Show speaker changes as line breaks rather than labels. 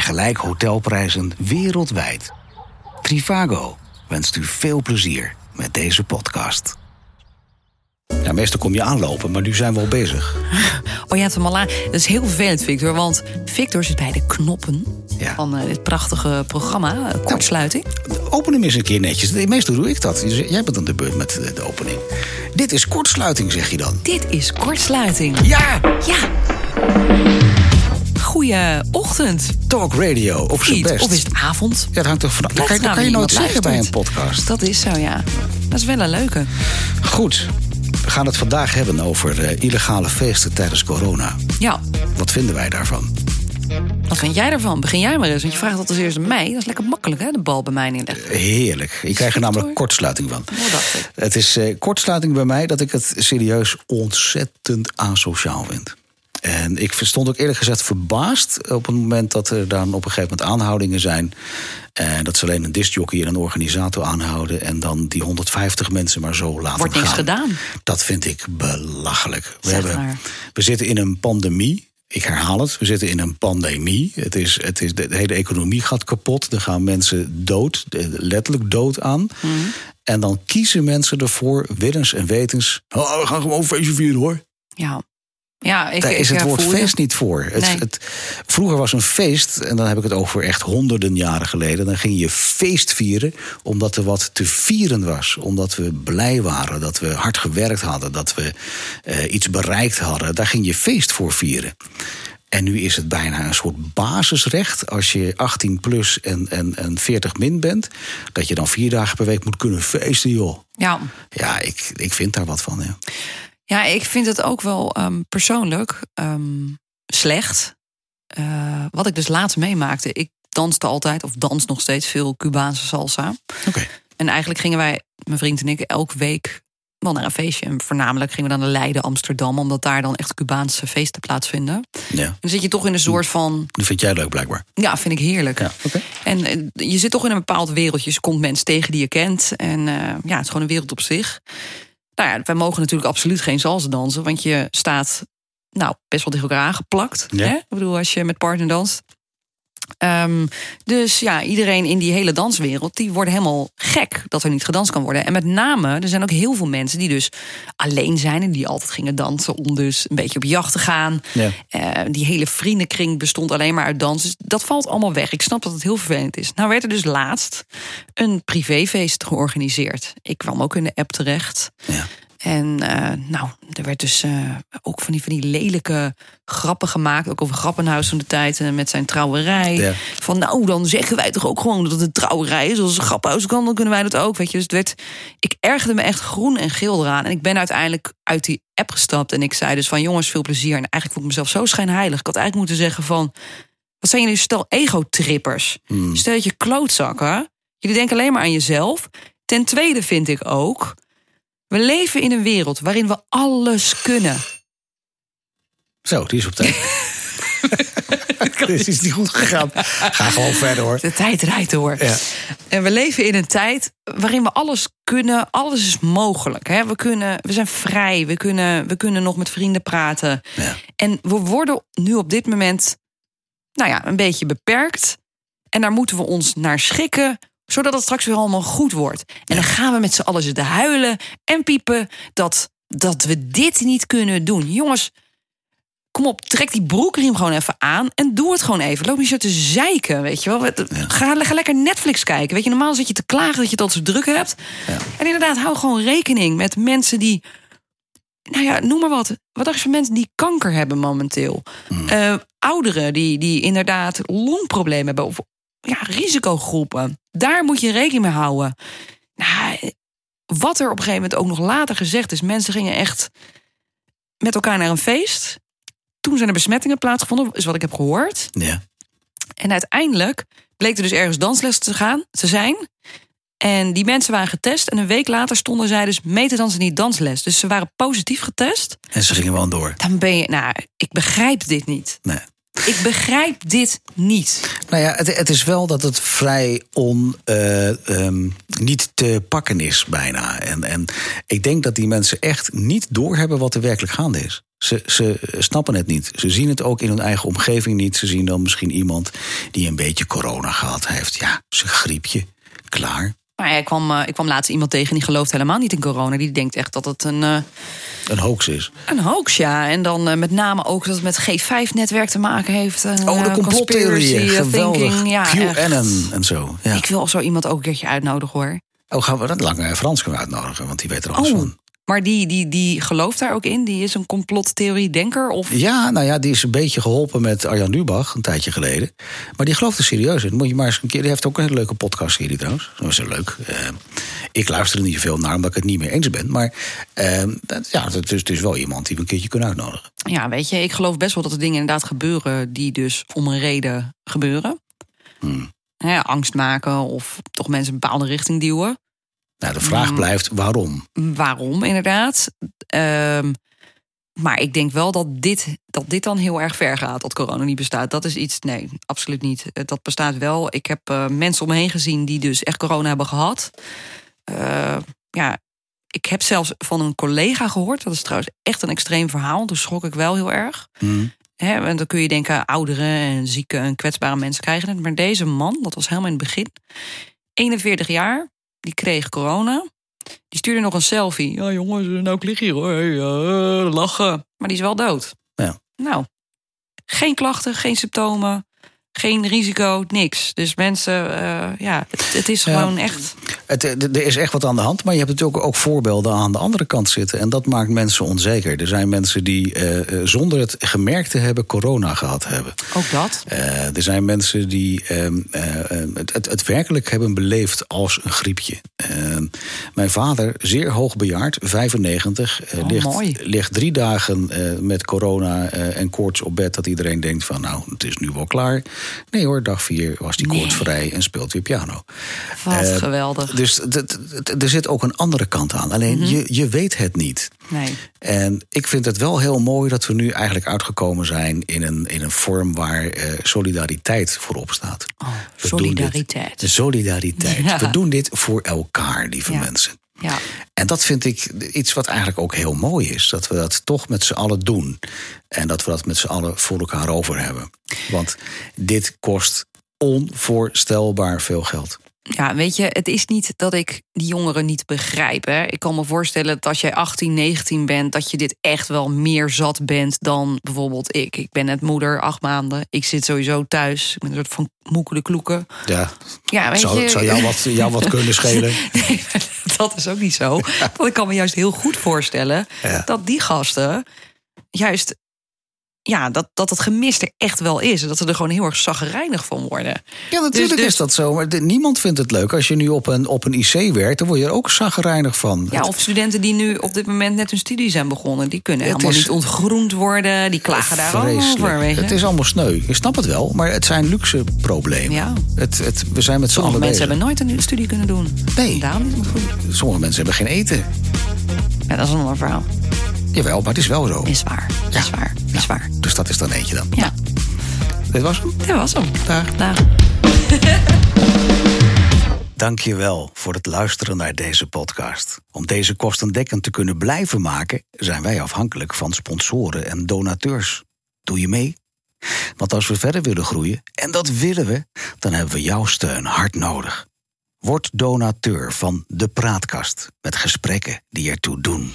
Vergelijk hotelprijzen wereldwijd. Trivago wenst u veel plezier met deze podcast. Ja, meestal kom je aanlopen, maar nu zijn we al bezig.
Oh, al aan. Dat is heel vervelend, Victor. Want Victor zit bij de knoppen
Ja.
van eh, dit prachtige programma, eh, Kortsluiting.
Open hem eens een keer netjes. Meestal doe ik dat. Dus Jij bent dan de beurt met de- de opening. Dit is kortsluiting, zeg je dan.
Dit is Kortsluiting.
Ja!
Ja. Goeieochtend.
Talk radio, zijn
Niet.
best.
Of is het avond?
Ja, dat hangt toch vanaf. Dat
Ligt
kan, dat
eraan
kan je nooit zeggen bij een podcast.
Dat is zo, ja. Dat is wel een leuke.
Goed, we gaan het vandaag hebben over eh, illegale feesten tijdens corona.
Ja.
Wat vinden wij daarvan?
Wat vind jij ervan? Begin jij maar eens. Want je vraagt dat als eerste mij. Dat is lekker makkelijk, hè? De bal bij mij neerleggen.
Heerlijk. Ik krijg er namelijk kortsluiting van.
Ik?
Het is eh, kortsluiting bij mij dat ik het serieus ontzettend asociaal vind. En ik stond ook eerlijk gezegd verbaasd op het moment dat er dan op een gegeven moment aanhoudingen zijn. En dat ze alleen een discjockey en een organisator aanhouden. En dan die 150 mensen maar zo laten
Wordt niks
gaan.
gedaan.
Dat vind ik belachelijk. We, hebben, we zitten in een pandemie. Ik herhaal het, we zitten in een pandemie. Het is, het is, de hele economie gaat kapot. Er gaan mensen dood, letterlijk dood aan.
Mhm.
En dan kiezen mensen ervoor, willens en wetens... Oh, we gaan gewoon feestje vieren hoor.
Ja. Ja, ik,
Daar
ik,
is het woord feest niet voor. Het,
Nee.
het, vroeger was een feest, en dan heb ik het over echt honderden jaren geleden. Dan ging je feest vieren omdat er wat te vieren was. Omdat we blij waren, dat we hard gewerkt hadden, dat we eh, iets bereikt hadden. Daar ging je feest voor vieren. En nu is het bijna een soort basisrecht als je 18 plus en, en, en 40 min bent. Dat je dan vier dagen per week moet kunnen feesten, joh.
Ja.
Ja, ik, ik vind daar wat van. Ja.
Ja, ik vind het ook wel ehm, persoonlijk ehm, slecht. Eh, wat ik dus laatst meemaakte. Ik danste altijd, of dans nog steeds veel Cubaanse salsa.
Oké.
En eigenlijk gingen wij, mijn vriend en ik, elke week wel naar een feestje. En voornamelijk gingen we dan naar Leiden, Amsterdam, omdat daar dan echt Cubaanse feesten plaatsvinden. En
Ja.
dan zit je toch in een soort van.
Dat vind jij leuk blijkbaar.
Ja, vind ik heerlijk.
Ja, oké.
En eh, je zit toch in een bepaald wereldje. Je komt mensen tegen die je kent. En eh, ja, het is gewoon een wereld op zich. Nou ja, wij mogen natuurlijk absoluut geen salsa dansen. Want je staat nou, best wel tegen elkaar aangeplakt.
Ja.
Hè? Ik bedoel, als je met partner danst. Ehm, dus ja, iedereen in die hele danswereld... die worden helemaal gek dat er niet gedanst kan worden. En met name, er zijn ook heel veel mensen die dus alleen zijn... en die altijd gingen dansen om dus een beetje op jacht te gaan.
Ja.
Eh, die hele vriendenkring bestond alleen maar uit dansen. Dus dat valt allemaal weg. Ik snap dat het heel vervelend is. Nou werd er dus laatst een privéfeest georganiseerd. Ik kwam ook in de app terecht.
Ja.
En eh, nou, er werd dus eh, ook van die, van die lelijke grappen gemaakt. Ook over Grappenhuis van de tijd eh, met zijn trouwerij.
Ja.
Van nou, dan zeggen wij toch ook gewoon dat het een trouwerij is. Als het een grappenhuis kan, dan kunnen wij dat ook. Weet je. Dus het werd, ik ergerde me echt groen en geel eraan. En ik ben uiteindelijk uit die app gestapt. En ik zei dus van jongens, veel plezier. En eigenlijk voel ik mezelf zo schijnheilig. Ik had eigenlijk moeten zeggen van... Wat zijn jullie stel ego-trippers?
Hmm.
Stel dat je klootzakken. Jullie denken alleen maar aan jezelf. Ten tweede vind ik ook... We leven in een wereld waarin we alles kunnen.
Zo, die is op tijd. Dit is niet goed gegaan. Ga gewoon verder hoor.
De tijd rijdt door.
Ja.
En we leven in een tijd waarin we alles kunnen. Alles is mogelijk. Hè? We, kunnen, we zijn vrij. We kunnen, we kunnen nog met vrienden praten.
Ja.
En we worden nu op dit moment nou ja, een beetje beperkt. En daar moeten we ons naar schikken zodat het straks weer allemaal goed wordt. En dan gaan we met z'n allen zitten huilen en piepen dat, dat we dit niet kunnen doen. Jongens, kom op, trek die broekriem gewoon even aan en doe het gewoon even. Loop niet zo te zeiken, weet je wel. Ga, ga lekker Netflix kijken. Weet je, normaal zit je te klagen dat je het al zo druk hebt.
Ja.
En inderdaad, hou gewoon rekening met mensen die... Nou ja, noem maar wat. Wat dacht je van mensen die kanker hebben momenteel? Eh, ouderen die, die inderdaad longproblemen hebben. Of ja, risicogroepen. Daar moet je rekening mee houden. Nou, wat er op een gegeven moment ook nog later gezegd is. Mensen gingen echt met elkaar naar een feest. Toen zijn er besmettingen plaatsgevonden, is wat ik heb gehoord.
Ja.
En uiteindelijk bleek er dus ergens dansles te gaan, te zijn. En die mensen waren getest. En een week later stonden zij dus mee te dansen in die dansles. Dus ze waren positief getest.
En ze gingen wel door.
Dan ben je, nou, ik begrijp dit niet.
Nee.
Ik begrijp dit niet.
Nou ja, het, het is wel dat het vrij on, eh, ehm, niet te pakken is bijna. En, en ik denk dat die mensen echt niet doorhebben wat er werkelijk gaande is. Ze, ze snappen het niet. Ze zien het ook in hun eigen omgeving niet. Ze zien dan misschien iemand die een beetje corona gehad heeft. Ja, zijn griepje. Klaar.
Maar ja, ik, kwam, eh, ik kwam laatst iemand tegen die gelooft helemaal niet in corona. Die denkt echt dat het een, eh,
Een hoax is.
een hoax, ja. En dan eh, met name ook dat het met G5-netwerk te maken heeft. en,
Oh, de
eh,
complottheorieën.
eh,
Geweldig.
thinking. Ja.
QAnon en zo. Ja.
Ik wil zo iemand ook een keertje uitnodigen hoor.
Oh, gaan we dat lange Frans kunnen uitnodigen, want die weet er alles
Oh,
van.
Maar die, die, die gelooft daar ook in? Die is een complottheorie-denker? Of...
Ja, nou ja, die is een beetje geholpen met Arjan Lubach een tijdje geleden. Maar die gelooft er serieus in. Moet je maar eens een keer. Die heeft ook een hele leuke podcastserie trouwens. Dat is heel leuk. Eh, ik luister er niet zoveel naar omdat ik het niet mee eens ben. Maar eh, dat, ja, het is, het is wel iemand die we een keertje kunnen uitnodigen.
Ja, weet je, ik geloof best wel dat er dingen inderdaad gebeuren... die dus om een reden gebeuren.
Hmm.
Angst maken of toch mensen een bepaalde richting duwen.
Nou, de vraag
Mm.
blijft waarom.
waarom inderdaad. Ehm, maar ik denk wel dat dit, dat dit dan heel erg ver gaat, dat corona niet bestaat. Dat is iets, nee, absoluut niet. Eh, Dat bestaat wel. Ik heb eh, mensen om me heen gezien die dus echt corona hebben gehad. Eh, ja, ik heb zelfs van een collega gehoord. Dat is trouwens echt een extreem verhaal. Toen schrok ik wel heel erg. Hè, en dan kun je denken, ouderen en zieke en kwetsbare mensen krijgen het. Maar deze man, dat was helemaal in het begin, 41 jaar, die kreeg corona. Die stuurde nog een selfie. Ja, jongens, nou ik lig hier hoor. Ja, lachen. Maar die is wel dood.
Ja.
Nou, geen klachten, geen symptomen, geen risico, niks. Dus mensen, eh, ja, het, het is
Ja.
gewoon echt.
Het, er is echt wat aan de hand, maar je hebt natuurlijk ook voorbeelden aan de andere kant zitten. En dat maakt mensen onzeker. Er zijn mensen die eh, eh, zonder het gemerkt te hebben corona gehad hebben.
Ook dat.
Er zijn mensen die ehm, eh, eh, het, het, het werkelijk hebben beleefd als een griepje. Ehm, mijn vader, zeer hoog bejaard, 95, eh,
Oh,
ligt,
mooi.
ligt drie dagen met corona en koorts op bed. Dat iedereen denkt van nou, het is nu wel klaar. Nee hoor, dag vier was die
Nee.
koortsvrij en speelt weer piano.
Wat
Eh,
geweldig.
Dus er zit ook een andere kant aan. Alleen
Mhm.
je, je weet het niet.
Nee.
En ik vind het wel heel mooi dat we nu eigenlijk uitgekomen zijn in een, in een vorm waar eh, solidariteit voorop staat.
Oh,
dit.
solidariteit.
Solidariteit.
Ja.
We doen dit voor elkaar, lieve
Ja.
mensen.
Ja.
En dat vind ik iets wat eigenlijk ook heel mooi is. Dat we dat toch met z'n allen doen. En dat we dat met z'n allen voor elkaar over hebben. Want dit kost onvoorstelbaar veel geld.
Ja, weet je, het is niet dat ik die jongeren niet begrijp. Hè. Ik kan me voorstellen dat als jij 18, 19 bent, dat je dit echt wel meer zat bent dan bijvoorbeeld ik. Ik ben net moeder, acht maanden. Ik zit sowieso thuis. Ik ben een soort van moekele kloeken.
Ja,
Ja, weet
zou,
je.
zou jou, wat, jou wat kunnen schelen.
Nee, dat is ook niet zo. Want ik kan me juist heel goed voorstellen
Ja.
dat die gasten juist. Ja, dat, dat het gemis er echt wel is. En dat ze er gewoon heel erg zaggerijnig van worden.
Ja, natuurlijk
Dus- dus-
is dat zo. Maar de- niemand vindt het leuk. Als je nu op een, op een IC werkt, dan word je er ook zaggerijnig van.
Ja, of studenten die nu op dit moment net hun studie zijn begonnen. Die kunnen
Het
helemaal
is-
niet ontgroend worden. Die klagen daar over.
Het is allemaal sneu. Je snapt het wel, maar het zijn luxe problemen.
Ja.
Het, het, we zijn met z'n
Sommige
allen
mensen
bezig.
hebben nooit een studie kunnen doen.
Nee.
Daarom is het goed.
Sommige mensen hebben geen eten.
Ja, dat is een ander verhaal.
Jawel, maar het is wel zo.
Is waar.
Ja.
Is waar. Is waar.
Dus dat is dan eentje dan.
Ja,
Dit was hem.
dat was hem.
Dag.
Dag.
Dank je wel voor het luisteren naar deze podcast. Om deze kostendekkend te kunnen blijven maken, zijn wij afhankelijk van sponsoren en donateurs. Doe je mee? Want als we verder willen groeien, en dat willen we, dan hebben we jouw steun hard nodig. Word donateur van De Praatkast met gesprekken die ertoe doen.